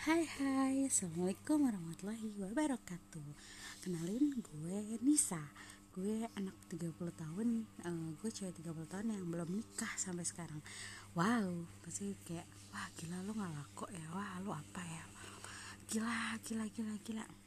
Hai hai, Assalamualaikum warahmatullahi wabarakatuh. Kenalin gue Nisa. Gue anak 30 tahun. Uh, Gue cewek 30 tahun yang belum nikah sampai sekarang. Wow, pasti kayak Wah gila lu gak laku ya? Wah lu apa ya? Gila, gila, gila, gila.